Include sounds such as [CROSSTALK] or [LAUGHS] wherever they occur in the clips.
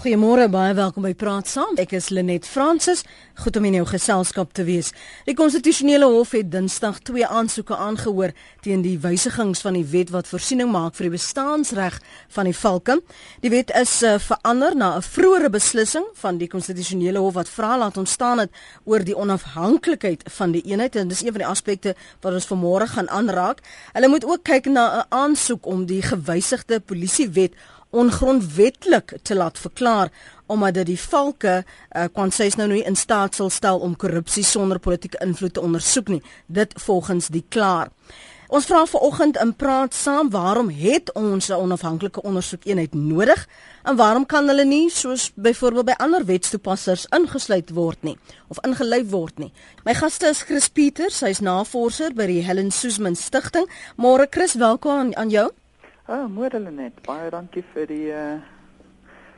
Goeiemôre, baie welkom by Praat Saam. Ek is Lenet Fransis. Goed om in jou geselskap te wees. Die konstitusionele hof het Dinsdag twee aansoeke aangehoor teen die wysigings van die wet wat voorsiening maak vir die bestaansreg van die valke. Die wet is uh, verander na 'n vroeëre beslissing van die konstitusionele hof wat vra laat ontstaan het oor die onafhanklikheid van die eenheid en dis een van die aspekte wat ons vanmôre gaan aanraak. Hulle moet ook kyk na 'n aansoek om die gewysigde polisiewet ongrondwetlik te laat verklaar omdat dit die valke uh, kon sê is nou nie in staat sal stel om korrupsie sonder politieke invloed te ondersoek nie dit volgens die klaar Ons vra vanoggend in praat saam waarom het ons 'n onafhanklike ondersoekeenheid nodig en waarom kan hulle nie soos byvoorbeeld by ander wetstoepassers ingesluit word nie of ingelei word nie. My gaste is Chris Pieters, hy's navorser by die Helen Suzman Stichting. Môre Chris, welkom aan, aan jou. Ah, môre net. Baie dankie vir die uh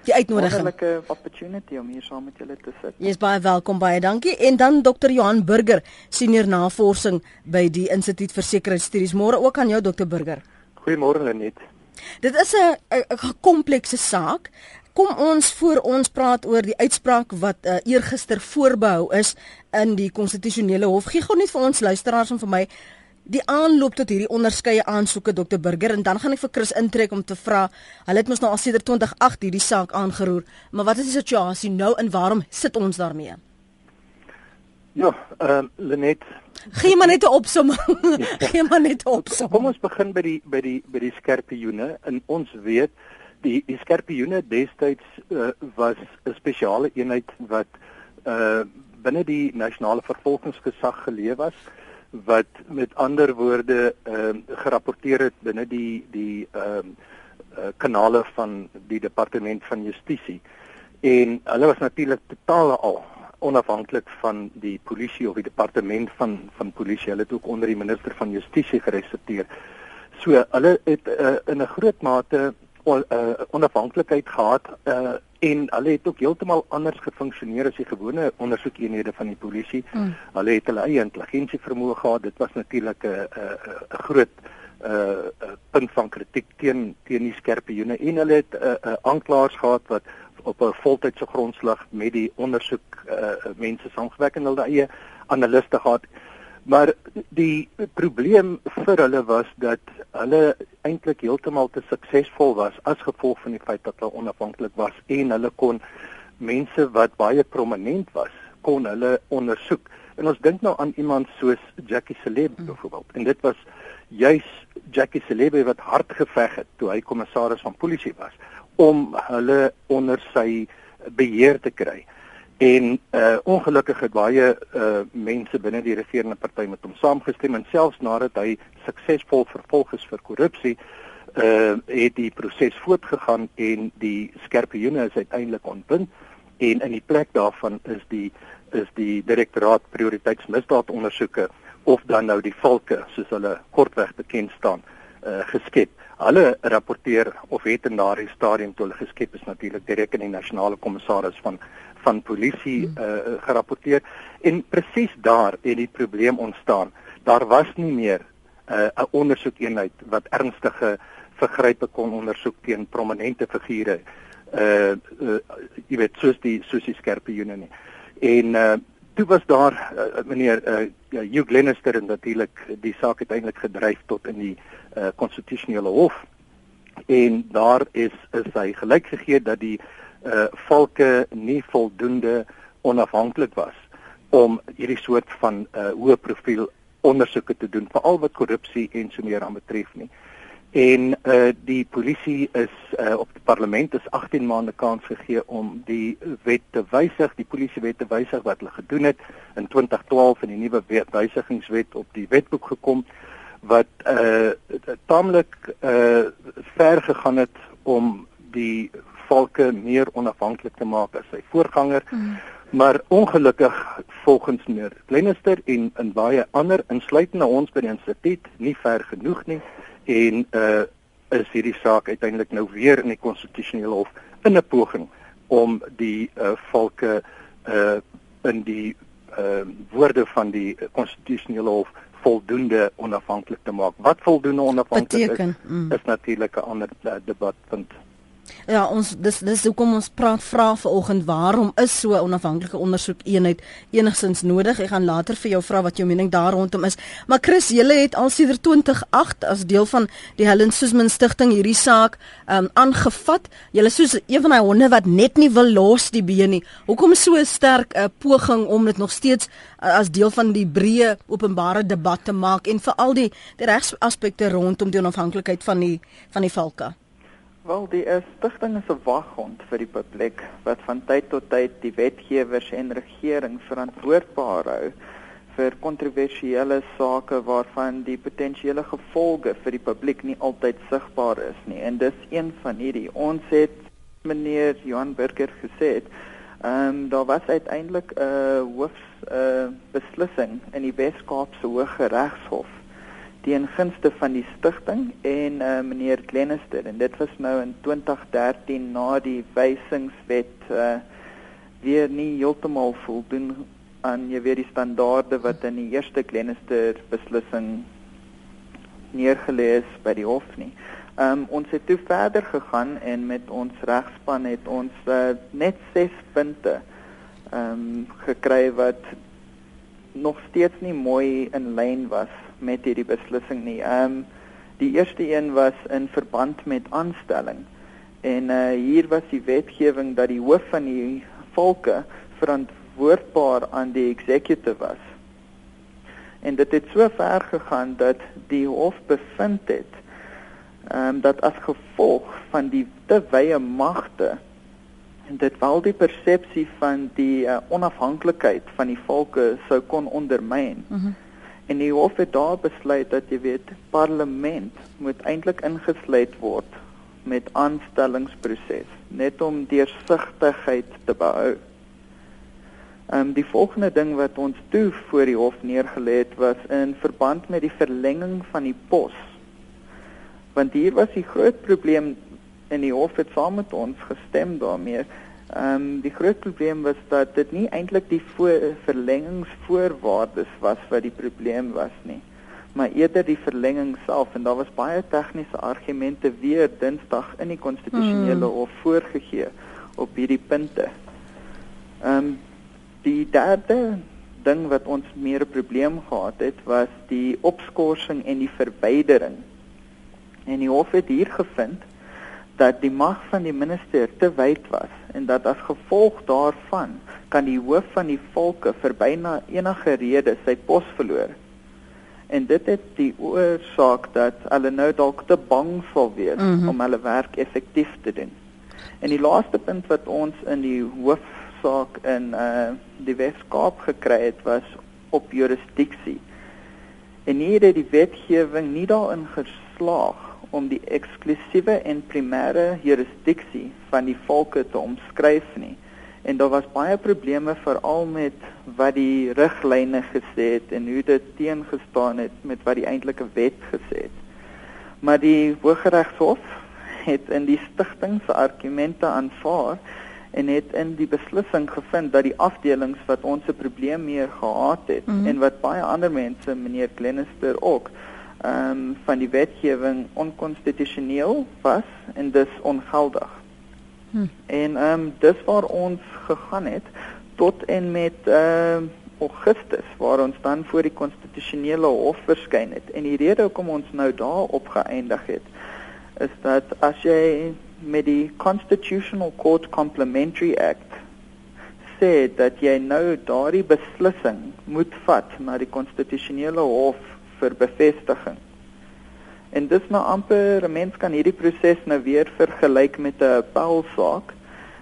die uitnodiging. Wonderlike opportunity om hier saam met julle te sit. Jy is baie welkom, baie dankie. En dan Dr. Johan Burger, senior navorsing by die Instituut vir Sekuriteitsstudies. Môre ook aan jou Dr. Burger. Goeiemôre Lenet. Dit is 'n 'n komplekse saak. Kom ons voor ons praat oor die uitspraak wat uh, eergister voorbehou is in die konstitusionele hof. Gee gou net vir ons luisteraars en vir my die aanloop tot hierdie onderskeie aansoeke Dr Burger en dan gaan ek vir Chris intrek om te vra. Hulle het mos nou al sedert 2008 hierdie saak aangeroer, maar wat is die situasie nou en waarom sit ons daarmee? Ja, ehm uh, Lenet, gee maar net 'n opsomming. [LAUGHS] gee maar net 'n opsomming. Kom ons begin by die by die by die skerpioene. In ons weet die die skerpioene destyds uh, was 'n spesiale eenheid wat uh binne die nasionale vervolgingsgesag geleef was wat met ander woorde ehm uh, gerapporteer het binne die die ehm uh, uh, kanale van die departement van justisie. En hulle was natuurlik totaal al onafhanklik van die polisie of die departement van van polisie. Hulle het ook onder die minister van justisie geresorteer. So hulle het uh, in 'n groot mate on, uh, onafhanklikheid gehad uh, en hulle het ook heeltemal anders gefunksioneer as die gewone ondersoekeenhede van die polisie. Mm. Hulle het hulle eie intelligensie vermoë gehad. Dit was natuurlik 'n 'n groot 'n uh, punt van kritiek teen teen die skerpioene en hulle het 'n uh, uh, aanklaers gehad wat op 'n voltydse grondslag met die ondersoek uh, mense saamgewerk en hulle eie analiste gehad. Maar die probleem vir hulle was dat hulle eintlik heeltemal te suksesvol was as gevolg van die feit dat hulle onafhanklik was en hulle kon mense wat baie prominent was kon hulle ondersoek. En ons dink nou aan iemand soos Jackie Celeb hmm. byvoorbeeld en dit was juis Jackie Celeb wat hard geveg het toe hy kommissaris van polisie was om hulle onder sy beheer te kry en uh ongelukkig het baie uh mense binne die regerende party met hom saamgestem en selfs nadat hy suksesvol vervolg is vir korrupsie uh het die proses voortgegaan en die skerpioene is uiteindelik ontbind en in die plek daarvan is die is die direktoraat prioriteitsmisdaadondersoeke of dan nou die valke soos hulle kortweg bekend staan uh geskep. Hulle rapporteer of het in daardie stadium toe hulle geskep is natuurlik direk in die nasionale kommissaris van van polisie uh, gerapporteer en presies daar het die probleem ontstaan. Daar was nie meer uh, 'n uh, ondersoekeenheid wat ernstige vergrype kon ondersoek teen prominente figure. Uh, uh jy weet soos die soos die skerpe joene nie. En uh toe was daar uh, meneer uh Hugh Glenister en natuurlik die saak uiteindelik gedryf tot in die uh konstitusionele hof. En daar is is hy gelyk gegee dat die uh valke nie voldoende onafhanklik was om hierdie soort van uh hoë profiel ondersoeke te doen veral wat korrupsie en so meer aan betref nie. En uh die polisie is uh op die parlement is 18 maande kans gegee om die wet te wysig, die polisiewet te wysig wat hulle gedoen het in 2012 in die nuwe wysigingswet op die wetboek gekom wat uh taamlik uh ver gegaan het om die valke meer onafhanklik te maak as sy voorganger. Mm. Maar ongelukkig volgens meneer Glenister en in baie ander insluitende ons by die instituut nie ver genoeg nie en uh is hierdie saak uiteindelik nou weer in die konstitusionele hof in 'n poging om die uh valke uh in die uh woorde van die konstitusionele hof voldoende onafhanklik te maak. Wat voldoende onafhanklik is, mm. is natuurlik 'n ander uh, debatpunt. Ja, ons dis dis hoekom ons praat vra vanoggend waarom is so 'n onafhanklike ondersoek eenheid enigstens nodig? Ek gaan later vir jou vra wat jou mening daar rondom is. Maar Chris, julle het al sedert 2008 as deel van die Helen Suzman Stichting hierdie saak um aangevat. Julle soos een van daai honde wat net nie wil los die been nie. Hoekom so 'n sterk uh, poging om dit nog steeds uh, as deel van die breë openbare debat te maak en veral die die regsaspekte rondom die onafhanklikheid van die van die valke? Wel, die uh, stigting is 'n waghond vir die publiek wat van tyd tot tyd die wetgewers en regering verantwoordbaar hou vir kontroversiële sake waarvan die potensiële gevolge vir die publiek nie altyd sigbaar is nie. En dis een van hierdie. Ons het meneer Johan Burger gesê, ehm um, daar was uiteindelik 'n uh, hoofs 'n uh, beslissing in die Wes-Kaapse Hooggeregshof teen gunste van die stigting en uh, meneer Glenister en dit was nou in 2013 na die wysingswet uh, weer nie heeltemal voldoen aan jy weet die standaarde wat in die eerste Glenister beslissing neergelê is by die hof nie. Um, ons het toe verder gegaan en met ons regspan het ons uh, net 6 punte ehm um, gekry wat nog steeds nie mooi in lyn was met hierdie beslissing nie. Ehm um, die eerste een was in verband met aanstelling. En uh hier was die wetgewing dat die hoof van die volke verantwoordbaar aan die executive was. En dit het so ver gegaan dat die hof bevind het ehm um, dat as gevolg van die te wye magte en dit wel die persepsie van die uh, onafhanklikheid van die volke sou kon ondermyn. Mm -hmm. En die hof het daar besluit dat jy weet parlement moet eintlik ingesluit word met aanstellingsproses net om deursigtigheid te behou. Ehm um, die volgende ding wat ons toe voor die hof neergelê het was in verband met die verlenging van die pos. Want hier was die groot probleem en die hof het saam met ons gestem daarmee. Ehm um, die groot probleem was dat dit nie eintlik die verlengingsvoorwaardes was wat die probleem was nie, maar eerder die verlenging self en daar was baie tegniese argumente weer Dinsdag in die konstitusionele hmm. hof voorgegee op hierdie punte. Ehm um, die derde ding wat ons meer 'n probleem gehad het was die opskorsing en die verwydering. En die hof het hier gevind dat die mag van die minister te wyd was en dat as gevolg daarvan kan die hoof van die volke vir byna enige rede sy pos verloor. En dit het die oorsaak dat hulle nou dalk te bang sal wees mm -hmm. om hulle werk effektief te doen. En die laaste punt wat ons in die hoofsaak in uh die Wes-Kaap gekry het was op jurisdiksie. En hier het die wetgewing nie daarin geslaag om die eksklusiewe en primêre jurisdiksie van die volke te omskryf nie. En daar was baie probleme veral met wat die riglyne gesê het en hoe dit teengestaan het met wat die eintlike wet gesê het. Maar die Hooggeregshof het in die stigting se argumente aanvaar en het in die beslissing gevind dat die afdelings wat ons 'n probleem mee gehad het mm -hmm. en wat baie ander mense meneer Glenister ook ehm um, van die wetgewing onkonstitusioneel was en dus ongeldig. Hm. En ehm um, dis waar ons gegaan het tot en met ehm uh, Augustus waar ons dan voor die konstitusionele hof verskyn het. En die rede hoekom ons nou daar opgeëindig het is dat as jy met die Constitutional Court Complementary Act sê dat jy nou daardie beslissing moet vat na die konstitusionele hof vir bevestiging. En dis nou amper 'n mens kan hierdie proses nou weer vergelyk met 'n appelsaak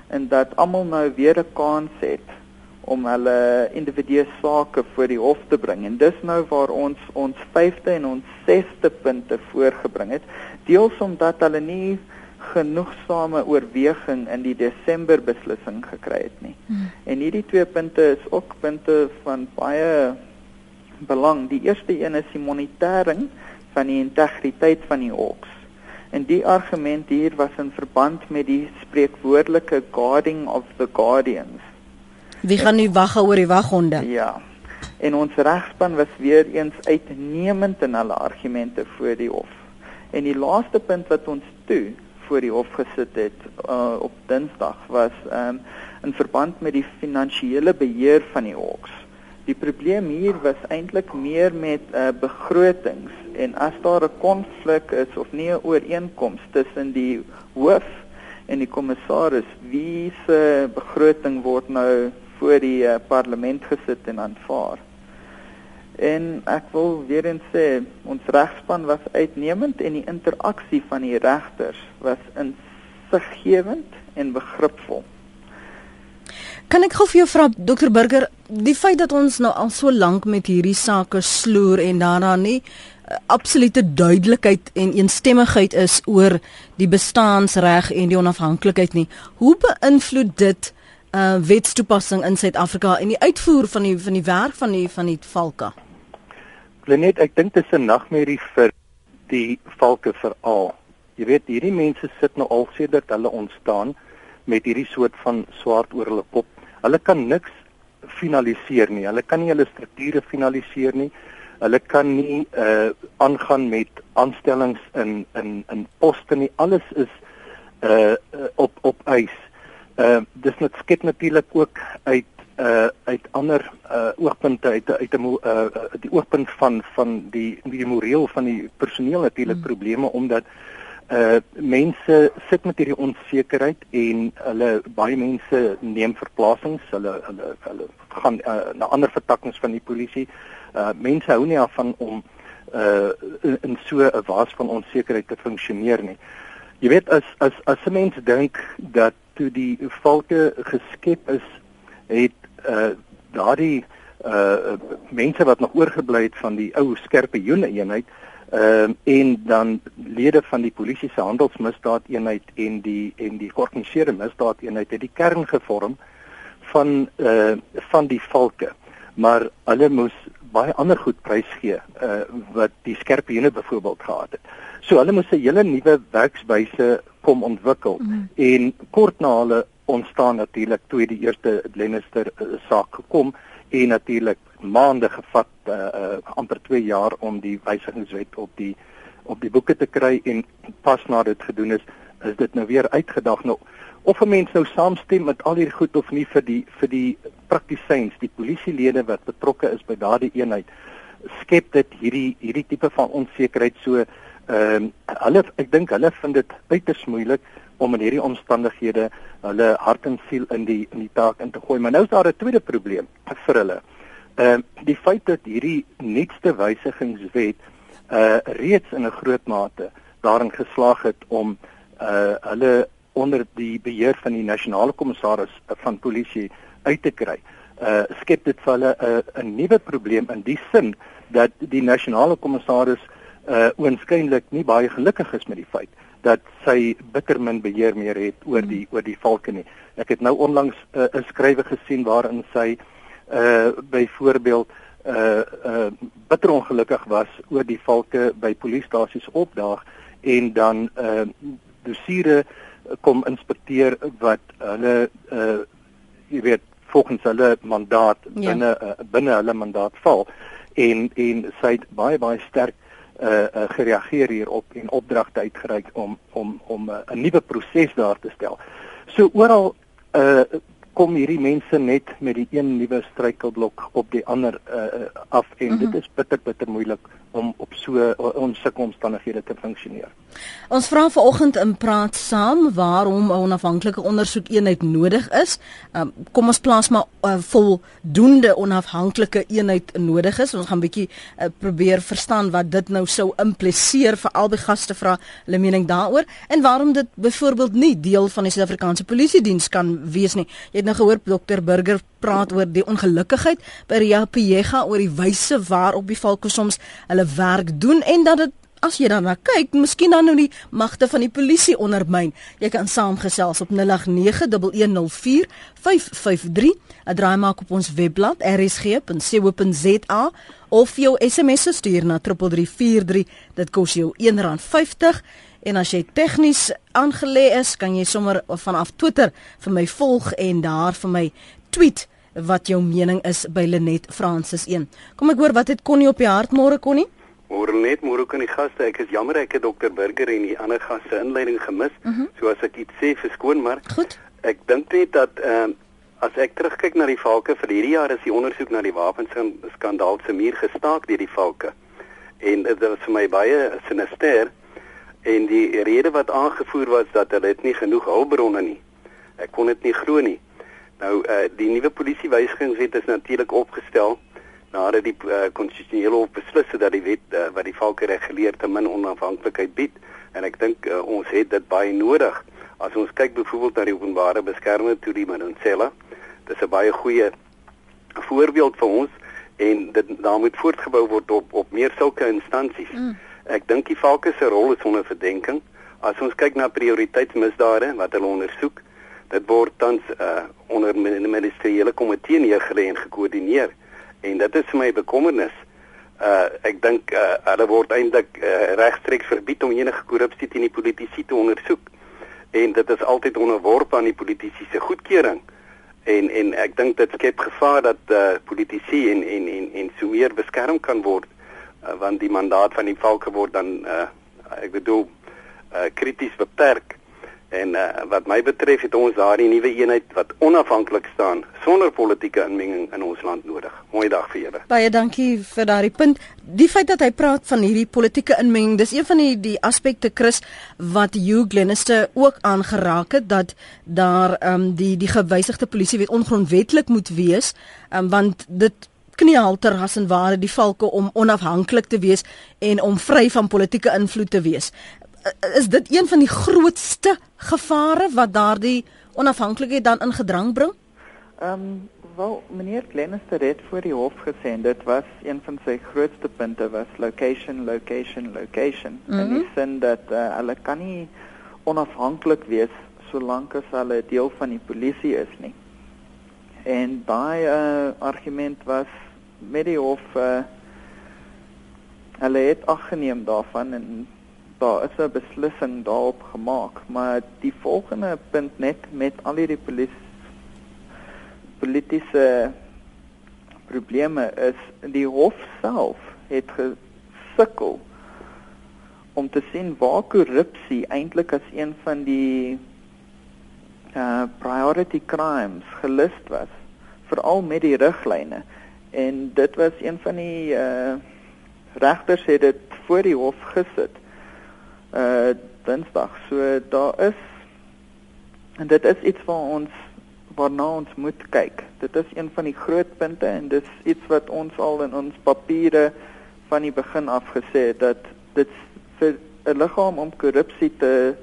en dat almal nou weer 'n kans het om hulle individuele sake voor die hof te bring. En dis nou waar ons ons 5de en ons 6de punte voorgebring het, deels omdat hulle nie genoegsame oorweging in die Desember beslissing gekry het nie. Hmm. En hierdie twee punte is ook punte van baie belang. Die eerste een is die monitering van die integriteit van die hoks. En die argument hier was in verband met die spreekwoordelike guarding of the guardians. Wie gaan nu wag oor die waghonde? Ja. En ons regspan was weer eens uitnemend in hulle argumente voor die hof. En die laaste punt wat ons toe voor die hof gesit het uh, op Dinsdag was um, in verband met die finansiële beheer van die Hawks. Die probleem hier was eintlik meer met uh, begrotings en as daar 'n konflik is of nie 'n ooreenkoms tussen die hoof en die kommissaris, wie se begroting word nou voor die uh, parlement gesit en aanvaar? En ek wil weer eens sê, ons regspan was uitnemend en die interaksie van die regters was insiggewend en begripvol. Kan ek gou vir jou vra dokter Burger, die feit dat ons nou al so lank met hierdie sake sloer en daarna nie uh, absolute duidelikheid en eensstemmigheid is oor die bestaansreg en die onafhanklikheid nie. Hoe beïnvloed dit uh wetstoepassing in Suid-Afrika en die uitvoer van die van die werk van die van die valke? Lenet, ek dink dit is 'n nagmerrie vir die valke veral. Jy weet, hierdie mense sit nou al sedert hulle ontstaan met hierdie soort van swaard oor hulle kop Hulle kan niks finaliseer nie. Hulle kan nie hulle strukture finaliseer nie. Hulle kan nie uh aangaan met aanstellings in in in poste nie. Alles is uh op op ys. Uh dis net skep natuurlik ook uit uh uit ander uh oogpunte uit uit 'n uh die oogpunt van van die die moreel van die personeel natuurlik hmm. probleme omdat uh mense sit met hierdie onsekerheid en hulle baie mense neem verplasings, hulle hulle hulle gaan uh, na ander vertakkings van die polisie. Uh mense hou nie af van om uh in, in so 'n waas van onsekerheid te funksioneer nie. Jy weet as as as 'n mens dink dat toe die valke geskep is, het uh daardie uh mense wat nog oorgebly het van die ou skerpe joene eenheid Ehm uh, en dan lede van die polisie se handelsmisdaadeenheid en die en die georganiseerde misdaadeenheid het die kern gevorm van eh uh, van die valke. Maar hulle moes baie ander goed prysgee eh uh, wat die skerpe joene byvoorbeeld gehad het. So hulle moes 'n hele nuwe werkswyse kom ontwikkel mm. en kort na hulle ontstaan natuurlik toe die eerste Lennister uh, saak gekom en natuurlik maande gevat uh, uh amper 2 jaar om die wysigingswet op die op die boeke te kry en pas na dit gedoen is is dit nou weer uitgedag nou of 'n mens nou saamstem met al hierdie goed of nie vir die vir die praktisyns die polisielede wat betrokke is by daardie eenheid skep dit hierdie hierdie tipe van onsekerheid so ehm uh, hulle ek dink hulle vind dit uiters moeilik om in hierdie omstandighede hulle hart en siel in die in die taak in te gooi. Maar nou is daar 'n tweede probleem vir hulle. Ehm uh, die feit dat hierdie nuutste wysigingswet uh reeds in 'n groot mate daarin geslaag het om uh hulle onder die beheer van die nasionale kommissaris van polisie uit te kry. Uh skep dit vir hulle 'n 'n nuwe probleem in die sin dat die nasionale kommissaris uh oënskynlik nie baie gelukkig is met die feit dat sy bitter min beheer meer het oor die oor die valke nie. Ek het nou onlangs uh, 'n skrywe gesien waarin sy uh byvoorbeeld uh uh bitter ongelukkig was oor die valke by polisiestasies opdaag en dan uh dosiere kom inspekteer wat hulle uh jy weet volgens hulle mandaat ja. binne uh, binne hulle mandaat val en en sy het baie baie sterk uh, uh gereageer hierop en opdragte uitgereik om om om uh, 'n nuwe proses daar te stel. So oral uh kom hierdie mense net met die een nuwe struikelblok op die ander uh af en mm -hmm. dit mhm. is bitter bitter moeilik om op so onsulke omstandighede te funksioneer. Ons vra vanoggend in praat saam waarom 'n onafhanklike ondersoekeenheid nodig is. Um, kom ons plaas maar uh, voldoende onafhanklike eenheid nodig is. Ons gaan 'n bietjie uh, probeer verstaan wat dit nou sou impliseer vir albei gaste vra hulle mening daaroor en waarom dit byvoorbeeld nie deel van die Suid-Afrikaanse Polisie diens kan wees nie. Jy het nou gehoor Dr Burger praat oor die ongelukkigheid by Ria Pega oor die wyse waarop die valke soms hulle werk doen en dat dit as jy dan na kyk, miskien dan nou die magte van die polisie ondermyn. Jy kan saamgesels op 0891104553. 'n Draai maak op ons webblad rsg.co.za of jou SMS stuur na 3343. Dit kos jou R1.50 en as jy tegnies aangelê is, kan jy sommer vanaf Twitter vir my volg en daar vir my tweet wat jou mening is by Lenet Francis 1. Kom ek hoor wat het Connie op die hart môre Connie? Môre net môre kan die gaste. Ek is jammer ek het dokter Burger en die ander gaste inleiding gemis. Mhm. -huh. So as ek iets sê, verskoon maar. Goed. Ek dink net dat ehm uh, as ek terugkyk na die valke vir hierdie jaar is die ondersoek na die wapenskandaal se muur gestaak deur die valke. En dit was vir my baie sinister en die rede wat aangevoer was dat hulle het nie genoeg hulpbronne nie. Ek kon dit nie glo nie. Nou uh, die nuwe polisiewysigingswet is natuurlik opgestel nadat die konstitusionele uh, hof beslis het dat die wet uh, wat die valke reguleer te min onafhanklikheid bied en ek dink uh, ons het dit baie nodig. As ons kyk byvoorbeeld na die openbare beskermer toe die Mansella, dis 'n baie goeie voorbeeld vir ons en dit daar moet voortgebou word op op meer sulke instansies. Mm. Ek dink die valke se rol is onder verdenking. As ons kyk na prioriteitsmisdade wat hulle ondersoek, dit word tans uh, onder 'n ministeriële komitee neergelê en gekoördineer en dit is vir my bekommernis. Uh ek dink uh, hulle word eintlik uh, regstreeks verbied om enige korrupsie teen die politici te ondersoek. En dit is altyd onderworpe aan die politici se goedkeuring. En en ek dink dit skep gevaar dat uh politici en en en en sou meer beskerm kan word uh, want die mandaat van die valke word dan uh ek bedoel uh krities beperk. En uh, wat my betref het ons daardie nuwe eenheid wat onafhanklik staan sonder politieke inmenging in ons land nodig. Mooi dag vir julle. Baie dankie vir daardie punt. Die feit dat hy praat van hierdie politieke inmenging, dis een van die die aspekte Chris wat Hugh Glenister ook aangeraak het dat daar ehm um, die die gewysigde polisiewet ongrondwettig moet wees, ehm um, want dit kniehalter as en ware die valke om onafhanklik te wees en om vry van politieke invloed te wees. Eh, is dit een van die grootste gevare wat daardie onafhanklikheid dan in gedrang bring? Ehm um, wel meneer Glenister het voor die hof gesê dit was een van sy grootste punte was location location location mm -hmm. en die sin dat uh, hulle kan nie onafhanklik wees solank as hulle deel van die polisie is nie. En daai uh, argument was met die hof uh, hulle het aggeneem daarvan en daar is 'n beslissing daarop gemaak, maar die volgende punt net met al hierdie polis politieke probleme is die hof self het gesukkel om te sien waar korrupsie eintlik as een van die uh priority crimes gelys was veral met die riglyne. En dit was een van die uh regters het dit voor die hof gesit uh Dinsdag. So daar is en dit is iets wat ons waarna ons moet kyk. Dit is een van die groot punte en dit is iets wat ons al in ons papiere van die begin af gesê het dat dit vir 'n liggaam om korrupsie te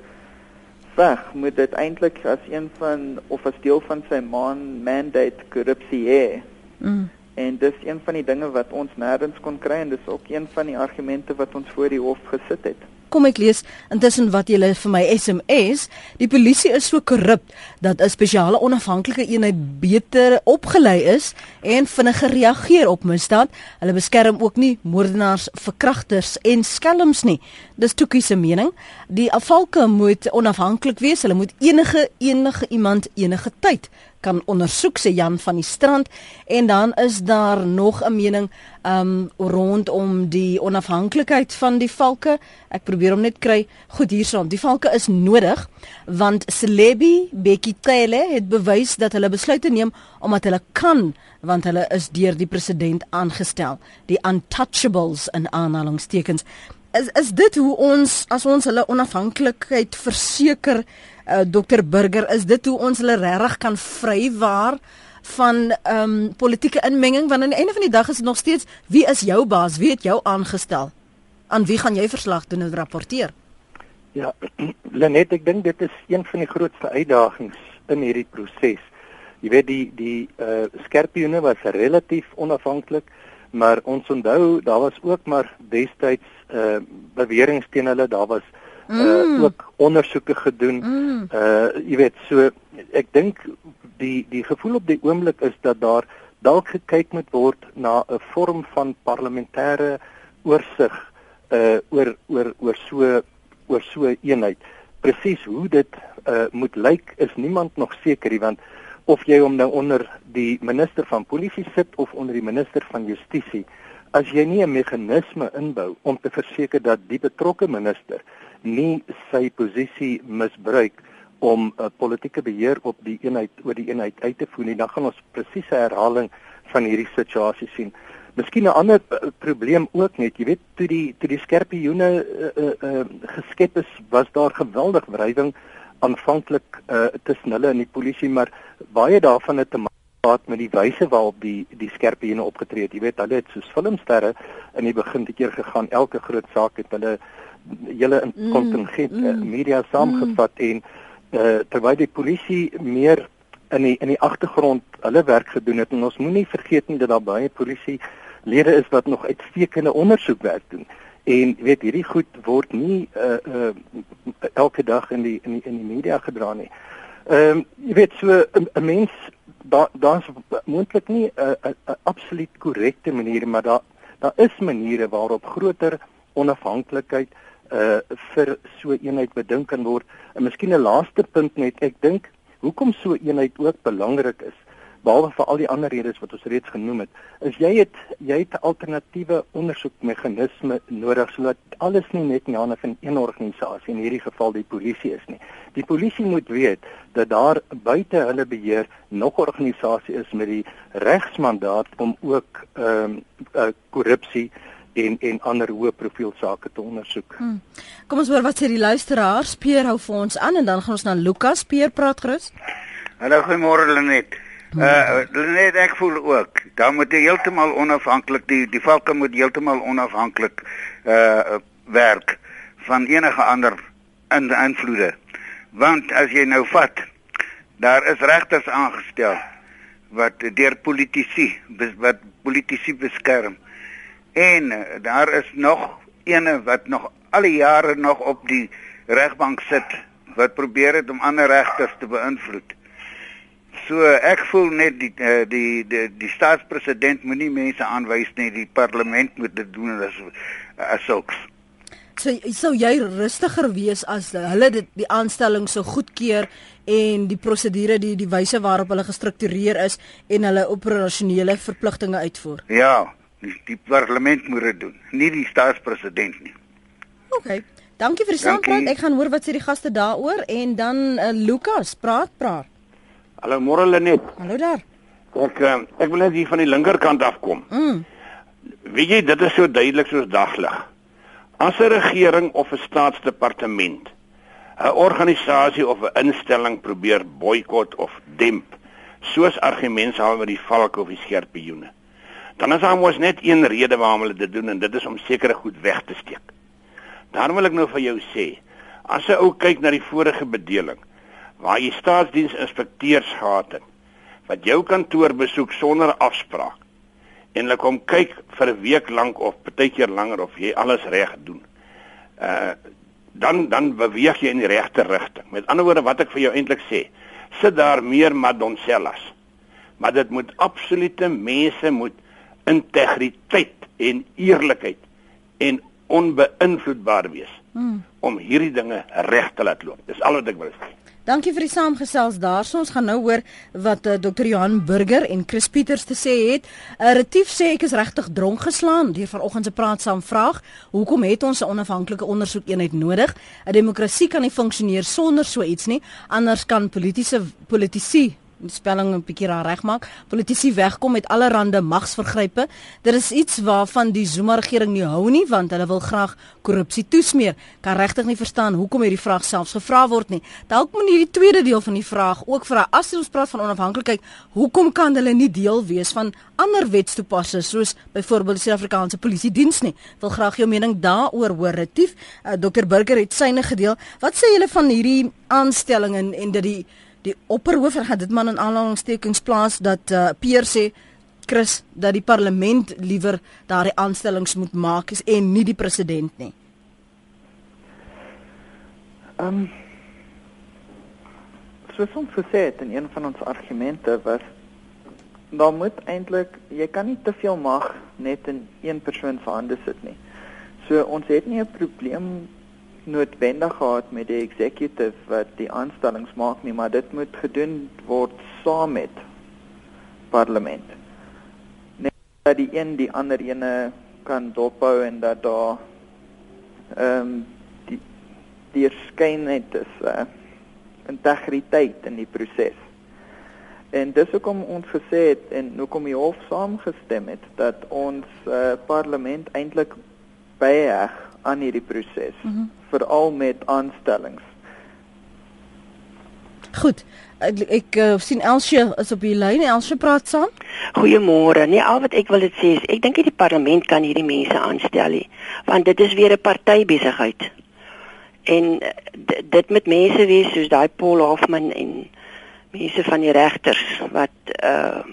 veg moet dit eintlik as een van of as deel van sy man mandate korrupsie hê. Mm. En dis een van die dinge wat ons nêrens kon kry en dis ook een van die argumente wat ons voor die hof gesit het. Kom ek lees intussen wat julle vir my SMS. Die polisie is so korrup dat 'n spesiale onafhanklike eenheid beter opgelei is en vinniger reageer op misdaad. Hulle beskerm ook nie moordenaars, verkragters en skelms nie. Dis Tukie se mening. Die afvalke moet onafhanklik wees. Hulle moet enige enige iemand enige tyd kan ondersoek sê Jan van die strand en dan is daar nog 'n mening um rondom die onafhanklikheid van die valke. Ek probeer hom net kry. Goed hierson. Die valke is nodig want Celebi Bekitele het bewys dat hulle besluite neem omdat hulle kan want hulle is deur die president aangestel. Die untouchables in aanhalingstekens. Is is dit hoe ons as ons hulle onafhanklikheid verseker uh, dokter Burger is dit hoe ons hulle regtig kan vrywaar van ehm um, politieke inmenging? Want aan die einde van die dag is dit nog steeds wie is jou baas? Wie het jou aangestel? Aan wie gaan jy verslag doen en rapporteer? Ja [CLEARS THROAT] Lenet ek dink dit is een van die grootste uitdagings in hierdie proses. Jy weet die die uh, skerpioene was relatief onafhanklik maar ons onthou daar was ook maar destyds uh, beweringe teen hulle daar was mm. uh, ook ondersoeke gedoen. Mm. Uh jy weet so ek dink die die gevoel op die oomblik is dat daar dalk gekyk moet word na 'n vorm van parlementêre oorsig uh oor oor oor so oor so eenheid. Presies hoe dit uh moet lyk is niemand nog seker nie want of jy hom nou onder die minister van polisie sit of onder die minister van justisie as jy nie 'n meganisme inbou om te verseker dat die betrokke minister nie sy posisie misbruik om 'n uh, politieke beheer op die eenheid oor die eenheid uit te voer nie, dan gaan ons presiese herhaling van hierdie situasie sien. Miskien 'n ander uh, probleem ook net, jy weet, toe die toe die skerpioene uh, uh, uh, geskep is, was daar geweldig wrywing aanvanklik uh, tussen hulle en die polisie, maar baie daarvan het te maak met die wyse waarop die die skerpioene opgetree het. Jy weet, hulle het soos filmsterre in die begin te keer gegaan. Elke groot saak het hulle hele mm, kontingent mm, mm, media saamgevat mm. en uh, terwyl die polisie meer in die in die agtergrond hulle werk gedoen het en ons moenie vergeet nie dat daar baie polisie lede is wat nog uitstekende ondersoekwerk doen en weet hierdie goed word nie uh, uh, elke dag in die in die in die media gedra nie. Ehm um, jy weet so 'n mens daar daar's moontlik nie 'n uh, absoluut korrekte manier maar daar daar is maniere waarop groter onafhanklikheid uh vir so eenheid bedink kan word. En miskien 'n laaste punt net, ek dink hoekom so eenheid ook belangrik is, behalwe vir al die ander redes wat ons reeds genoem het, is jy het jy het alternatiewe ondersoekmeganisme nodig sodat alles nie net in hande van een organisasie, in hierdie geval die polisie is nie. Die polisie moet weet dat daar buite hulle beheer nog 'n organisasie is met die regsmandaat om ook ehm um, uh, korrupsie en en ander hoë profiel sake te ondersoek. Hmm. Kom ons hoor wat sê die luisteraars. Peer hou vir ons aan en dan gaan ons na Lukas. Peer praat gerus. Hallo goeiemôre Lenet. Uh Lenet ek voel ook. Dan moet jy heeltemal onafhanklik die die valke moet heeltemal onafhanklik uh werk van enige ander in invloede. Want as jy nou vat daar is regters aangestel wat deur politici wat politici beskerm En uh, daar is nog ene wat nog al die jare nog op die regbank sit wat probeer het om ander regters te beïnvloed. So ek voel net die uh, die die die staatspresident moenie mense aanwys nie, die parlement moet dit doen as as sulks. So sou jy rustiger wees as hulle dit die aanstelling so goedkeur en die prosedure die die wyse waarop hulle gestruktureer is en hulle operasionele verpligtinge uitvoer. Ja, Die, die parlement moet dit doen, nie die staatspresident nie. OK. Dankie vir die saampraat. Ek gaan hoor wat sê die gaste daaroor en dan uh, Lukas, praat, praat. Hallo môre Lenet. Hallo daar. Ek uh, ek wil net hier van die linkerkant afkom. Mm. Weet jy dit is so duidelik soos daglig. As 'n regering of 'n staatsdepartement 'n organisasie of 'n instelling probeer boikot of demp, soos argumente haal met die valke of die skerpioene dan is daar mos net een rede waarom hulle dit doen en dit is om sekere goed weg te steek. Daarom wil ek nou vir jou sê, as 'n ou kyk na die vorige bedeling waar jy staatsdiensinspekteurs gehad het wat jou kantoor besoek sonder afspraak en hulle kom kyk vir 'n week lank of partykeer langer of jy alles reg doen. Uh dan dan beweeg jy in die regte rigting. Met ander woorde wat ek vir jou eintlik sê, sit daar meer madonsellas. Maar dit moet absolute mense moet integriteit en eerlikheid en onbeïnvloedbaar wees hmm. om hierdie dinge reg te laat loop. Dis al wat ek wil sê. Dankie vir die saamgesels daarso. Ons gaan nou hoor wat uh, eh, Dr. Johan Burger en Chris Pieters te sê het. uh, Retief sê ek is regtig dronk geslaan deur vanoggend se praat saam vraag. Hoekom het ons 'n onafhanklike ondersoekeenheid nodig? 'n Demokrasie kan nie funksioneer sonder so iets nie. Anders kan politieke politici die spelling 'n bietjie regmaak. Politici wegkom met allerlei magsvergrype. Dit is iets waarvan die Zuma regering nie hou nie want hulle wil graag korrupsie toesmeer. Kan regtig nie verstaan hoekom hierdie vraag selfs gevra word nie. Dalk moet hierdie tweede deel van die vraag ook vra as ons praat van onafhanklikheid, hoekom kan hulle nie deel wees van ander wetstoepassers soos byvoorbeeld die Suid-Afrikaanse Polisie Diens nie? Wil graag jou mening daaroor hoor, Retief. Uh, Dr Burger het syne gedeel. Wat sê julle van hierdie aanstelling en en dat die die opperhoof gaan dit man in aanhalingstekens plaas dat uh, Peer sê Chris dat die parlement liewer daardie aanstellings moet maak en nie die president nie. Ehm um, soos ons gesê het in een van ons argumente was dan moet eintlik jy kan nie te veel mag net in een persoon se hande sit nie. So ons het nie 'n probleem noodwendig gehad met die executive wat die aanstellings maak nie, maar dit moet gedoen word saam met parlement. Net dat die een die ander ene kan dophou en dat daar ehm um, die die skynheid is uh, integriteit in die proses. En dis hoekom ons gesê het en hoekom die hof saamgestem het dat ons uh, parlement eintlik byheg aan hierdie proses, mm -hmm. veral met aanstellings. Goed. Ek, ek uh, sien Elsje is op die lyn. Elsje praat saam. Goeiemôre. Nee, al wat ek wil dit sê is ek dink die parlement kan hierdie mense aanstel nie, want dit is weer 'n partybesigheid. En dit met mense wees soos daai Paul Hoffman en mense van die regters wat uh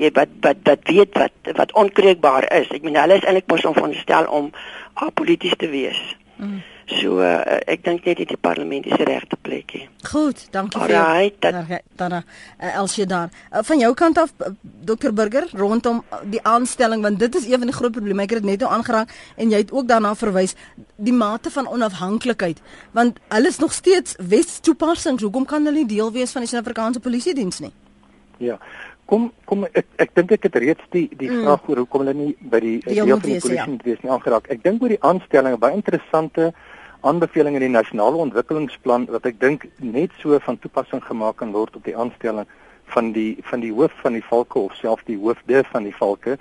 weet wat wat wat weet wat wat onkreukbaar is. Ek meen hulle is eintlik mos om veronderstel om apolities te wees. Mm. So uh, ek dink net dit die parlement is die regte plekie. Goed, dankie vir right, dat dan dan uh, Elsie daar. Uh, van jou kant af uh, Dr Burger rondom die aanstelling want dit is een van die groot probleme. Ek het dit net nou aangeraak en jy het ook daarna verwys die mate van onafhanklikheid want hulle is nog steeds wetstoepassings. Hoekom kan hulle nie deel wees van die Suid-Afrikaanse Polisie diens nie? Ja. Kom kom ek ek dink ek het reeds die die mm. vraag oor hoekom hulle nie by die deel van die polisie ja. wees nie aangeraak. Ek dink oor die aanstelling baie interessante aanbeveling in die nasionale ontwikkelingsplan wat ek dink net so van toepassing gemaak kan word op die aanstelling van die van die hoof van die valke of self die hoofde van die valke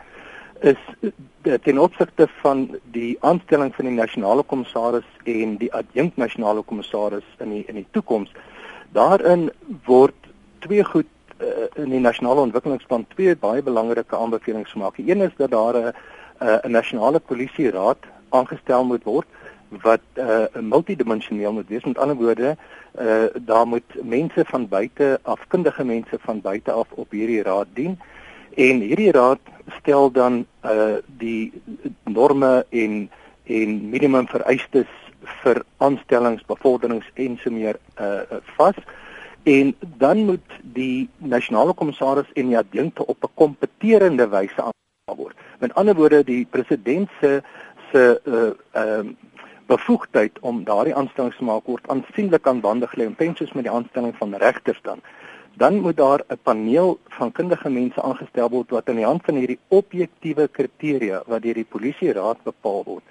is eh, ten opsigte van die aanstelling van die nasionale kommissaris en die adjunkt nasionale kommissaris in die in die toekoms daarin word twee goed uh, in die nasionale ontwikkelingsplan twee baie belangrike aanbevelings gemaak. Die een is dat daar 'n 'n nasionale polisie raad aangestel moet word wat uh multidimensioneel moet wees. Met ander woorde, uh daar moet mense van buite, afkundige mense van buite af op hierdie raad dien. En hierdie raad stel dan uh die norme en en minimum vereistes vir aanstellings, bevorderings en so meer uh vas. En dan moet die nasionale kommissaris en die adjunkte op 'n kompeterende wyse aangestel word. Met ander woorde, die president se se uh ehm uh, bevoegdheid om daardie aanstellings te maak word aansienlik aan bande gelê en pensies met die aanstelling van regters dan dan moet daar 'n paneel van kundige mense aangestel word wat aan die hand van hierdie objektiewe kriteria wat deur die polisie raad bepaal word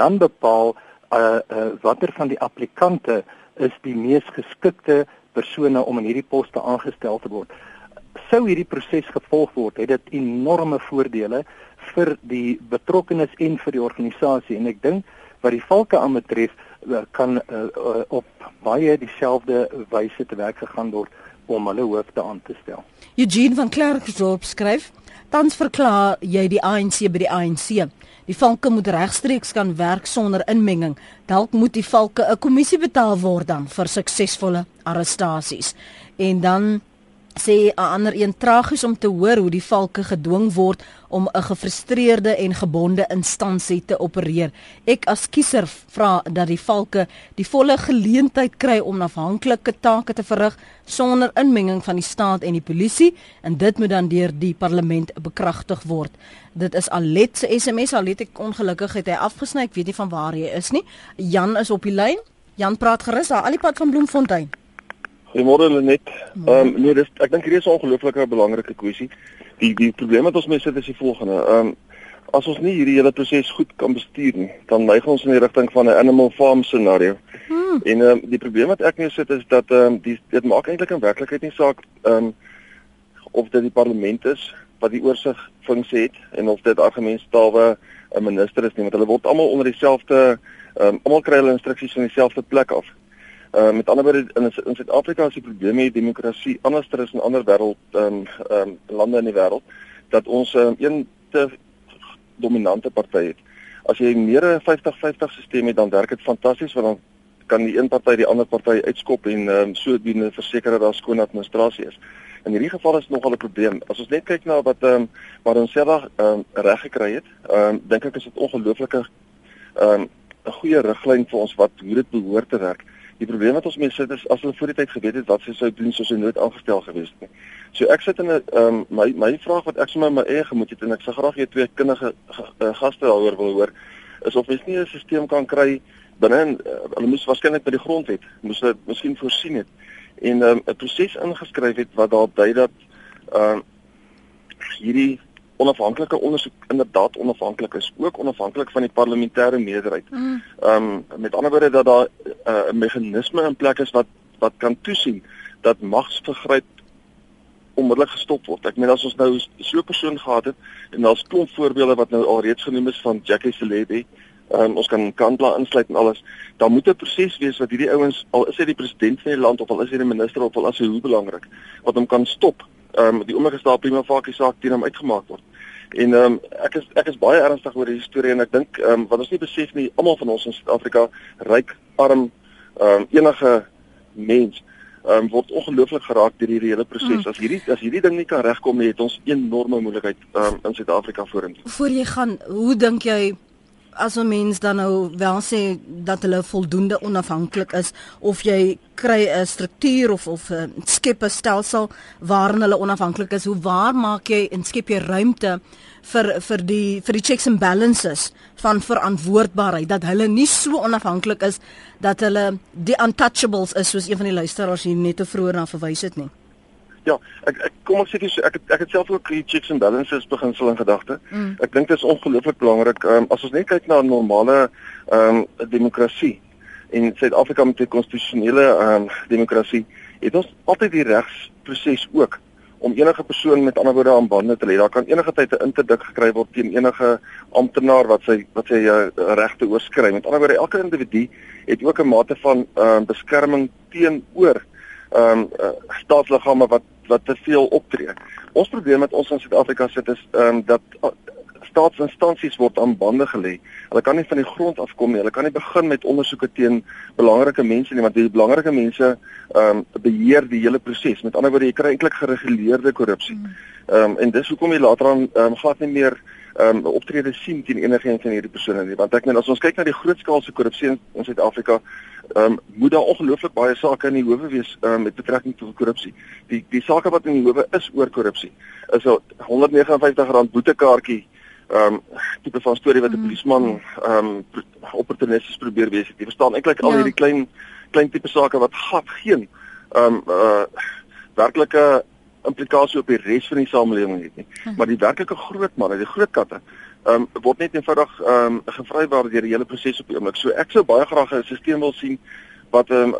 dan bepaal uh, uh watter van die applikante is die mees geskikte persone om in hierdie poste aangestel te word sou hierdie proses gevolg word het dit enorme voordele vir die betrokkenes en vir die organisasie en ek dink wat die valke aanbetref eh, kan uh, uh, op baie dieselfde wyse te werk gegaan word om hulle hoofde aan te stel. Eugene van Klerksdorp skryf: "Tans verklaar jy die ANC by die ANC. Die valke moet regstreeks kan werk sonder inmenging. Dalk moet die valke 'n kommissie betaal word dan vir suksesvolle arrestasies." En dan sê 'n ander een tragies om te hoor hoe die valke gedwing word om 'n gefrustreerde en gebonde instansie te opereer. Ek as kiezer vra dat die valke die volle geleentheid kry om afhanklike take te verrig sonder inmenging van die staat en die polisie en dit moet dan deur die parlement bekragtig word. Dit is Alet se SMS, Alet ek ongelukkig het hy afgesny. Ek weet nie van waar hy is nie. Jan is op die lyn. Jan praat gerus daar al die pad van Bloemfontein. Goeiemôre Lenet. Ehm um, nee, dis ek dink hierdie is 'n ongelooflike belangrike kwessie. Die die probleem wat ons mee sit is die volgende. Ehm um, as ons nie hierdie hele proses goed kan bestuur nie, dan neig ons in die rigting van 'n animal farm scenario. Hmm. En ehm um, die probleem wat ek mee sit is dat ehm um, die dit maak eintlik in werklikheid nie saak ehm um, of dit die parlement is wat die oorsig funksie het en of dit argumentstawe 'n minister is nie, want hulle word almal onder dieselfde ehm um, almal kry hulle instruksies van dieselfde plek af. Uh, met ander woorde in in Suid-Afrika is die probleem met demokrasie anders as in ander wêreld ehm um, ehm um, lande in die wêreld dat ons um, een te dominante party het. As jy meer 'n 50-50 stelsel het, dan werk dit fantasties want dan kan die een party die ander party uitskop en ehm um, sodoende verseker dat daar skoon administrasie is. In hierdie geval is nogal 'n probleem. As ons net kyk na wat ehm um, wat ons self ehm um, reg gekry het, ehm um, dink ek is dit ongelooflike ehm um, 'n goeie riglyn vir ons wat hoe dit behoort te werk. Die probleem wat ons mee sit is as hulle voor die tyd geweet het wat sy sou doen soos hy nooit aangestel gewees het nie. So ek sit in 'n ehm um, my my vraag wat ek sommer my eie gemoed het en ek sê graag jy twee kundige uh, gaste daaroor wil hoor is of mens nie 'n stelsel kan kry binne uh, hulle moes waarskynlik by die grond het, moes dit miskien voorsien het en 'n um, proses ingeskryf het wat daar dui dat ehm uh, hierdie onafhanklike ondersoek inderdaad onafhanklik is, ook onafhanklik van die parlementêre meerderheid. Ehm um, met ander woorde dat daar uh, 'n meganisme in plek is wat wat kan toesien dat magsvergryp onmiddellik gestop word. Ek meen as ons nou so 'n persoon gehad het en daar's klomp voorbeelde wat nou al reeds genoem is van Jackie Celebi, um, ons kan Kandla insluit en alles, dan moet 'n proses wees wat hierdie ouens al is hy die president van die land of al is hy die minister of al as hy hoe belangrik wat hom kan stop. Ehm um, die daar prima facie saak teen hom uitgemaak word. En ehm um, ek is ek is baie ernstig oor die storie en ek dink ehm um, wat ons nie besef nie, almal van ons in Suid-Afrika, ryk, arm, ehm um, enige mens um, word ongelooflik geraak deur hierdie hele proses. Mm. As hierdie as hierdie ding nie kan regkom nie, het ons enorme moeilikheid um, in Suid-Afrika vorentoe. Voor jy gaan, hoe dink jy as 'n mens dan nou wel sê dat hulle voldoende onafhanklik is of jy kry 'n struktuur of of 'n skep 'n stelsel waarin hulle onafhanklik is, hoe waar maak jy en skep jy ruimte vir vir die vir die checks and balances van verantwoordbaarheid dat hulle nie so onafhanklik is dat hulle die untouchables is soos een van die luisteraars hier net te vroeër na verwys het nie. Ja, ek ek kom ek sê dis ek ek het self ook die checks and balances beginsel in gedagte. Mm. Ek dink dit is ongelooflik belangrik. Ehm um, as ons net kyk na 'n normale ehm um, demokrasie en Suid-Afrika met 'n konstitusionele ehm um, demokrasie, het ons altyd die regsproses ook om enige persoon met ander woorde aan bande te lê. Daar kan enige tyd 'n interdik gekry word teen enige amptenaar wat sy wat sy uh, regte oorskry. Met ander woorde, elke individu het ook 'n mate van ehm uh, beskerming teenoor ehm um, uh, staatsliggame wat wat te veel optree. Ons probleem met ons in Suid-Afrika sit is ehm um, dat uh, staatsinstansies word aan bande gelê. Hulle kan nie van die grond af kom nie. Hulle kan nie begin met ondersoeke teen belangrike mense nie want die belangrike mense ehm um, beheer die hele proses. Met ander woorde, jy kry eintlik gereguleerde korrupsie. Hmm. Ehm um, en dis hoekom jy later aan ehm um, glad nie meer ehm um, optrede sien teen enige een van hierdie persone nie. Want ek meen as ons kyk na die grootskaalse korrupsie in Suid-Afrika, ehm um, moet daar ongelooflik baie sake in die howe wees um, met betrekking tot korrupsie. Die die sake wat in die howe is oor korrupsie is 'n R159 boetekaartjie ehm um, tipe van storie wat 'n mm. polisieman ehm um, opportunisties probeer wees. Jy verstaan eintlik al ja. hierdie klein klein tipe sake wat gat geen ehm um, uh werklike implikasie op die res van die samelewing het nie. Hm. Maar die werklike groot manne, die groot katte, ehm um, word net eenvoudig ehm um, gevrywaar deur die hele proses op die oomblik. So ek sou baie graag 'n stelsel wil sien wat ehm um,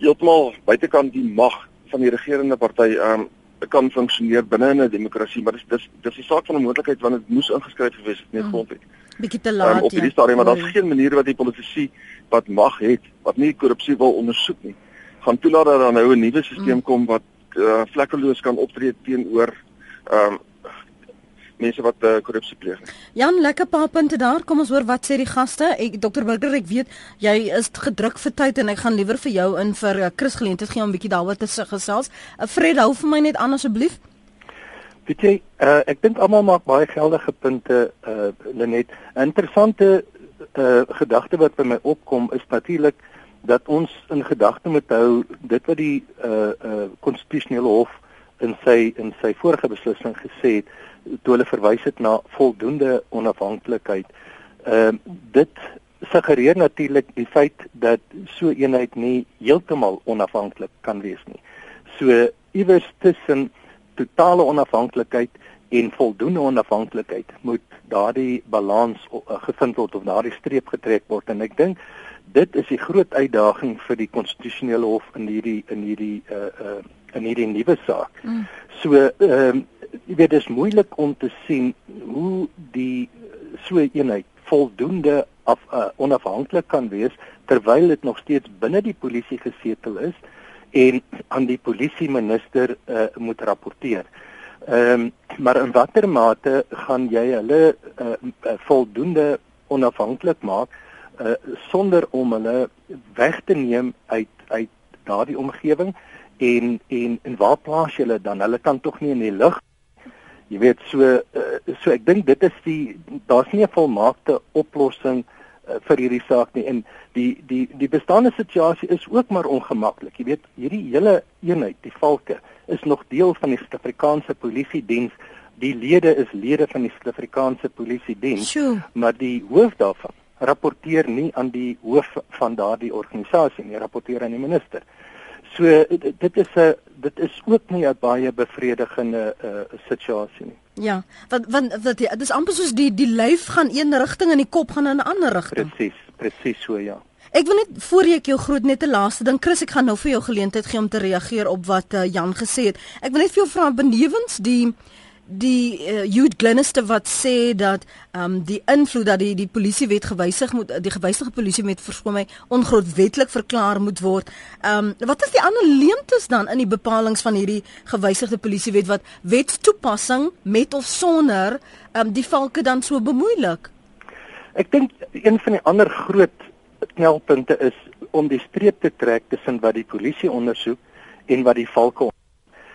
heeltemal buitekant die mag van die regerende party ehm um, kan funksioneer binne 'n demokrasie, maar dis dis dis 'n saak van 'n moontlikheid want dit moes ingeskryf gewees het in die mm. grondwet. Bietjie te laat. Um, op hierdie stadium, maar daar's geen manier wat die politici wat mag het, wat nie korrupsie wil ondersoek nie, gaan toelaat dat daar nou 'n nuwe stelsel mm. kom wat uh, vlekkeloos kan optree teenoor ehm um, mense wat uh, korrupsie pleeg. Jan, lekker paar punte daar. Kom ons hoor wat sê die gaste. Ek Dr. Burger, ek weet jy is gedruk vir tyd en ek gaan liewer vir jou in vir uh, Chris geleentheid gee om 'n bietjie daaroor te gesels. Uh, Fred, hou vir my net aan asseblief. Weet jy, uh, ek dink almal maak baie geldige punte, uh, Lenet. Interessante uh, gedagte wat by my opkom is natuurlik dat ons in gedagte moet hou dit wat die uh uh konstitusionele hof in sy in sy vorige beslissing gesê het toe hulle verwys het na voldoende onafhanklikheid. Ehm uh, dit suggereer natuurlik die feit dat so eenheid nie heeltemal onafhanklik kan wees nie. So iewers tussen totale onafhanklikheid en voldoende onafhanklikheid moet daardie balans uh, gevind word of daardie streep getrek word en ek dink dit is die groot uitdaging vir die konstitusionele hof in hierdie in hierdie uh uh in hierdie nuwe saak. Mm. So ehm um, jy weet dit is moeilik om te sien hoe die so eenheid voldoende af uh, onafhanklik kan wees terwyl dit nog steeds binne die polisie gesetel is en aan die polisie minister uh, moet rapporteer. Ehm um, maar in watter mate gaan jy hulle uh, voldoende onafhanklik maak uh, sonder om hulle weg te neem uit uit daardie omgewing en en en waar plaas jy hulle dan? Hulle kan tog nie in die lug Jy weet so uh, so ek dink dit is die daar's nie 'n volmaakte oplossing uh, vir hierdie saak nie en die die die bestaande situasie is ook maar ongemaklik. Jy weet hierdie hele eenheid, die valke, is nog deel van die Suid-Afrikaanse Polisie diens. Die lede is lede van die Suid-Afrikaanse Polisie diens, maar die hoof daarvan rapporteer nie aan die hoof van daardie organisasie nie, rapporteer aan die minister. So dit is 'n dit is ook nie 'n baie bevredigende uh, situasie nie. Ja, want want wat dit is amper soos die die lyf gaan een rigting en die kop gaan in 'n ander rigting. Presies, presies so ja. Ek wil net voor ek jou groet net 'n laaste ding Chris, ek gaan nou vir jou geleentheid gee om te reageer op wat uh, Jan gesê het. Ek wil net vir jou vra benewens die die uh, Jude Glenister wat sê dat um, die invloed dat die die polisiewet gewysig moet die gewysigde polisie met verskoon my ongrondwettig verklaar moet word. Ehm um, wat is die ander leemtes dan in die bepalinge van hierdie gewysigde polisiewet wat wetstoepassing met of sonder ehm um, die valke dan so bemoeilik? Ek dink een van die ander groot knelpunte is om die streep te trek tussen wat die polisie ondersoek en wat die valke.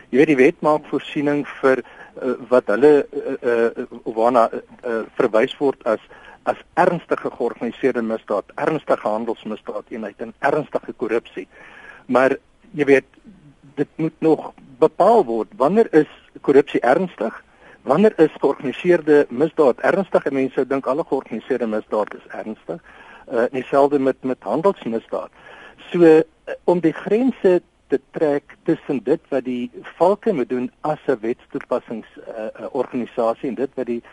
Jy weet die wet maak voorsiening vir uh, wat hulle uh, uh, waarna uh, verwys word as as ernstige georganiseerde misdaad, ernstige handelsmisdaad en ernstige korrupsie. Maar jy weet dit moet nog bepaal word wanneer is korrupsie ernstig? Wanneer is georganiseerde misdaad ernstig? Mense dink alle georganiseerde misdaad is ernstig. Uh dieselfde met met handelsmisdaad. So om die grense te trek tussen dit wat die valke moet doen as 'n wetstoepassings uh, en dit wat die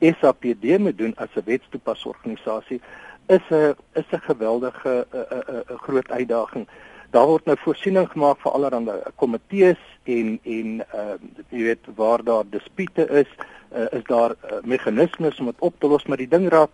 SAPD moet doen as 'n wetstoepassingsorganisasie is 'n is 'n geweldige 'n uh, uh, uh, uh, groot uitdaging. Daar word nou voorsiening gemaak vir allerlei komitees en en uh, jy weet waar daar dispute is, uh, is daar uh, meganismes om dit op te los, maar die ding raak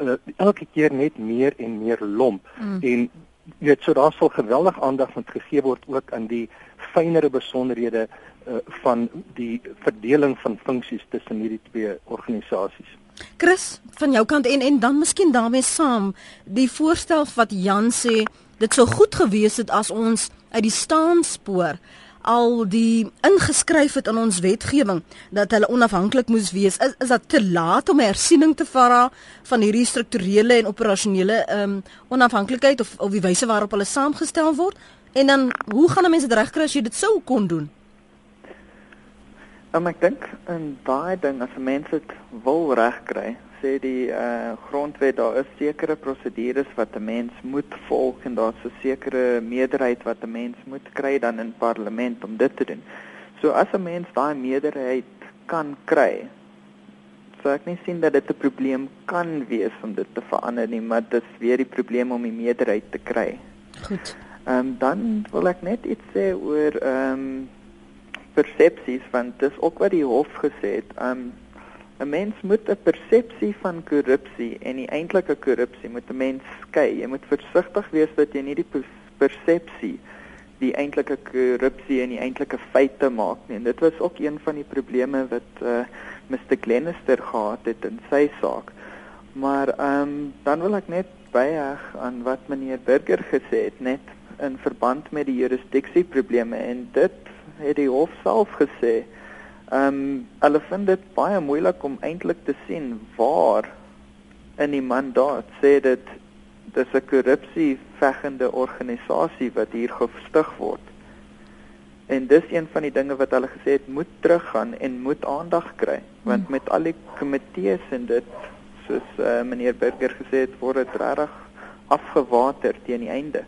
uh, elke keer net meer en meer lomp mm. en jy weet so daar sal geweldig aandag moet gegee word ook aan die fynere besonderhede uh, van die verdeling van funksies tussen hierdie twee organisasies. Chris, van jou kant en en dan miskien daarmee saam, die voorstel wat Jan sê, dit sou goed gewees het as ons uit die staanspoor al die ingeskryf het in ons wetgewing dat hulle onafhanklik moes wees is, is dat te laat om hersiening te vra van hierdie strukturele en operasionele um, onafhanklikheid of of die wyse waarop hulle saamgestel word? En dan hoe gaan mense dit regkry as jy dit sou kon doen? Um, ek dink en daai ding as mense dit wil regkry sê die uh, grondwet daar is sekere prosedures wat 'n mens moet volg en daar's 'n sekere meerderheid wat 'n mens moet kry dan in parlement om dit te doen. So as 'n mens daai meerderheid kan kry, sou ek nie sien dat dit 'n probleem kan wees om dit te verander nie, maar dit is weer die probleem om die meerderheid te kry. Goed. Ehm um, dan wil ek net iets sê oor ehm um, persepsies want dis ook wat die hof gesê het. Ehm um, 'n mens moet 'n persepsie van korrupsie en die eintlike korrupsie moet 'n mens skei. Jy moet versigtig wees dat jy nie die persepsie die eintlike korrupsie en die eintlike feite maak nie. En dit was ook een van die probleme wat uh, eh, Mr Glenister gehad het in sy saak. Maar ehm um, dan wil ek net byheg aan wat meneer Burger gesê het net in verband met die jurisdiksie probleme en dit het die hof self gesê Ehm um, hulle vind dit baie moeilik om eintlik te sien waar in die mandaat sê dit dis 'n korrupsie vegende organisasie wat hier gestig word. En dis een van die dinge wat hulle gesê het moet teruggaan en moet aandag kry want hmm. met al die komitees en dit soos uh, meneer Burger gesê het word dit regtig afgewater teen die einde.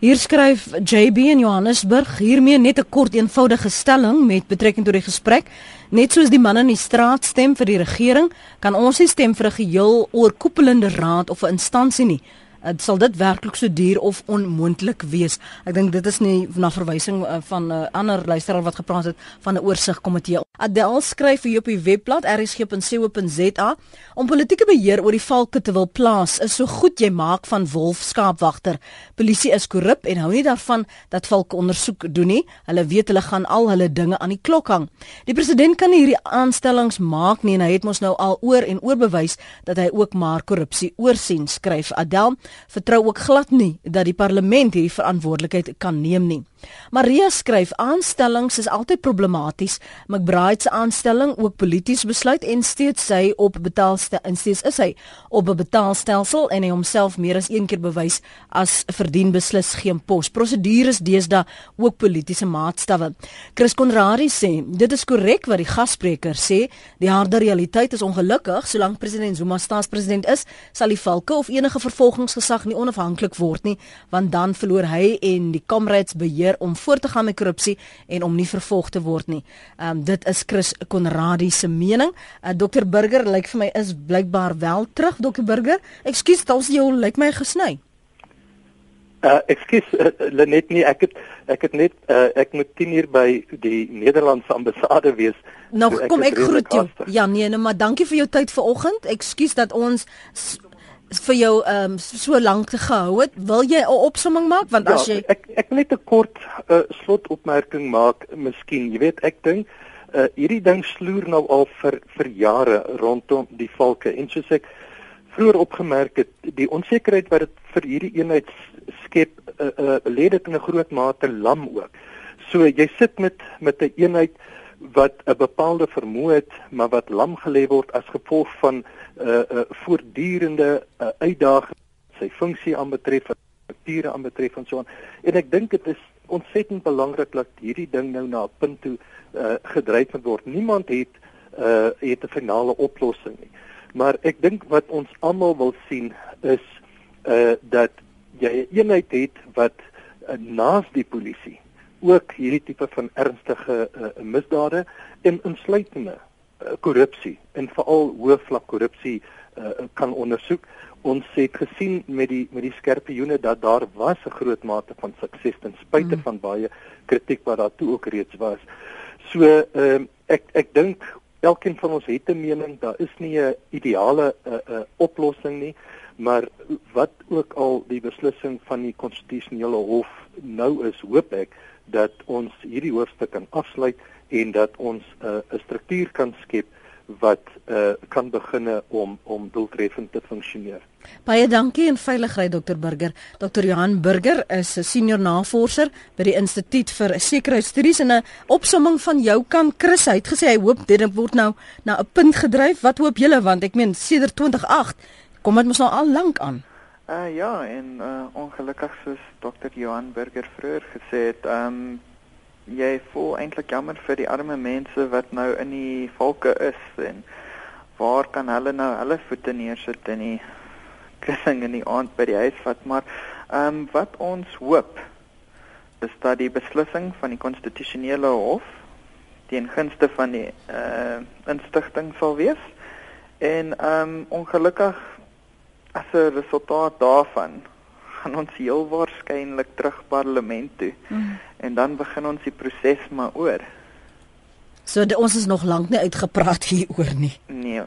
Hier skryf JB in Johannesburg hiermee net 'n kort eenvoudige stelling met betrekking tot die gesprek. Net soos die manne in die straat stem vir die regering, kan ons nie stem vir 'n geheel oorkoepelende raad of 'n instansie nie uh, sal dit werklik so duur of onmoontlik wees. Ek dink dit is nie na verwysing uh, van 'n uh, ander luisteraar wat gepraat het van 'n oorsigkomitee. Adel skryf hier op die webblad rsg.co.za om politieke beheer oor die valke te wil plaas is so goed jy maak van wolf skaapwagter. Polisie is korrup en hou nie daarvan dat valke ondersoek doen nie. Hulle weet hulle gaan al hulle dinge aan die klok hang. Die president kan nie hierdie aanstellings maak nie en hy het mos nou al oor en oor bewys dat hy ook maar korrupsie oorsien, skryf Adel vertrou ook glad nie dat die parlement hierdie verantwoordelikheid kan neem nie. Maria skryf aanstellings is altyd problematies. McBride se aanstelling ook polities besluit en steeds sy op betaalstelsel en steeds is hy op 'n betaalstelsel en hy homself meer as een keer bewys as verdien beslis geen pos. Prosedures deesdae ook politieke maatstawwe. Chris Konradi sê dit is korrek wat die gasspreker sê. Die harde realiteit is ongelukkig solank president Zuma staatspresident is, sal die valke of enige vervolgings gesag nie onafhanklik word nie, want dan verloor hy en die Comrades beheer om voort te gaan met korrupsie en om nie vervolg te word nie. Ehm um, dit is Chris Konradi se mening. Uh, Dr Burger lyk vir my is blykbaar wel terug, Dr Burger. Ekskuus, dit was jou lyk my gesny. Uh ekskuus uh, Lenet nie ek het ek het net uh, ek moet 10 uur by die Nederlandse ambassade wees. Nog so kom ek groet jou. Ja nee, nee, maar dankie vir jou tyd vanoggend. Ekskuus dat ons vir jou ehm um, so lank te gehou het. Wil jy 'n opsomming maak want ja, as jy ek ek net 'n kort uh, slotopmerking maak, miskien. Jy weet, ek dink uh, hierdie ding sloer nou al vir vir jare rondom die valke en soos ek vroeër opgemerk het, die onsekerheid wat dit vir hierdie eenheid skep, uh, uh, lê dit in 'n groot mate lam ook. So jy sit met met 'n eenheid wat 'n bepaalde vermoë het, maar wat lam gelê word as gevolg van uh, uh, voortdurende uh, uitdaging sy funksie aanbetref, strukture aanbetref en so aan. En ek dink dit is ontsettend belangrik dat hierdie ding nou na 'n punt toe uh, gedryf word. Niemand het uh, het 'n finale oplossing nie. Maar ek dink wat ons almal wil sien is uh dat jy 'n eenheid het wat uh, naas die polisie ook hierdie tipe van ernstige uh, misdade en insluitende korrupsie en veral hoë vlak korrupsie uh, kan ondersoek. Ons het gesien met die met die skerpioene dat daar was 'n groot mate van sukses ten spyte mm. van baie kritiek wat daar toe ook reeds was. So ehm uh, ek ek dink elkeen van ons het 'n mening, daar is nie 'n ideale uh, uh, oplossing nie, maar wat ook al die beslissing van die konstitusionele hof nou is, hoop ek dat ons hierdie hoofstuk kan afsluit en dat ons 'n uh, 'n struktuur kan skep wat uh, kan beginne om om doeltreffend te funksioneer. Baie dankie en veiligheid Dr Burger. Dr Johan Burger is 'n senior navorser by die Instituut vir Sekuriteitsstudies en 'n opsomming van jou kan Chris het gesê hy hoop dit word nou na 'n punt gedryf. Wat hoop julle want ek meen sedert 2008 kom dit mos nou al lank aan. Uh ja, en uh ongelukkig soos Dr Johan Burger vroeër gesê het, ehm um, jy voel eintlik jammer vir die arme mense wat nou in die valke is en waar kan hulle nou hulle voete neersit in die kussing in die aand by die huis vat maar ehm um, wat ons hoop is dat die beslissing van die konstitusionele hof teen gunste van die uh instigting sal wees en ehm um, ongelukkig as 'n resultaat daarvan gaan ons heel waarskynlik terug parlement toe. Mm. En dan begin ons die proses maar oor. So de, ons is nog lank nie uitgepraat hieroor nie. Nee.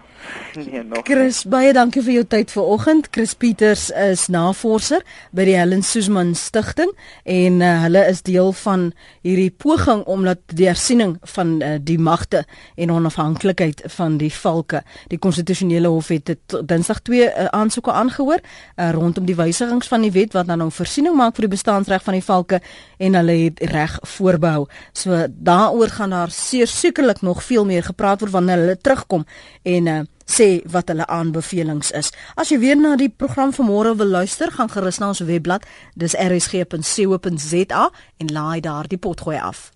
Nee nog. Chris, baie dankie vir jou tyd vanoggend. Chris Pieters is navorser by die Helen Suzman Stichting en uh, hulle is deel van hierdie poging om dat die hersiening van uh, die magte en onafhanklikheid van die valke. Die konstitusionele hof het dit Dinsdag twee uh, aansoeke aangehoor uh, rondom die wysigings van die wet wat dan nou voorsiening maak vir die bestaansreg van die valke en hulle het reg voorbehou. So daaroor gaan daar seer sekerlik nog veel meer gepraat word wanneer hulle terugkom en uh, sê wat hulle aanbevelings is. As jy weer na die program van môre wil luister, gaan gerus na ons webblad, dis rsg.co.za en laai daar die potgooi af.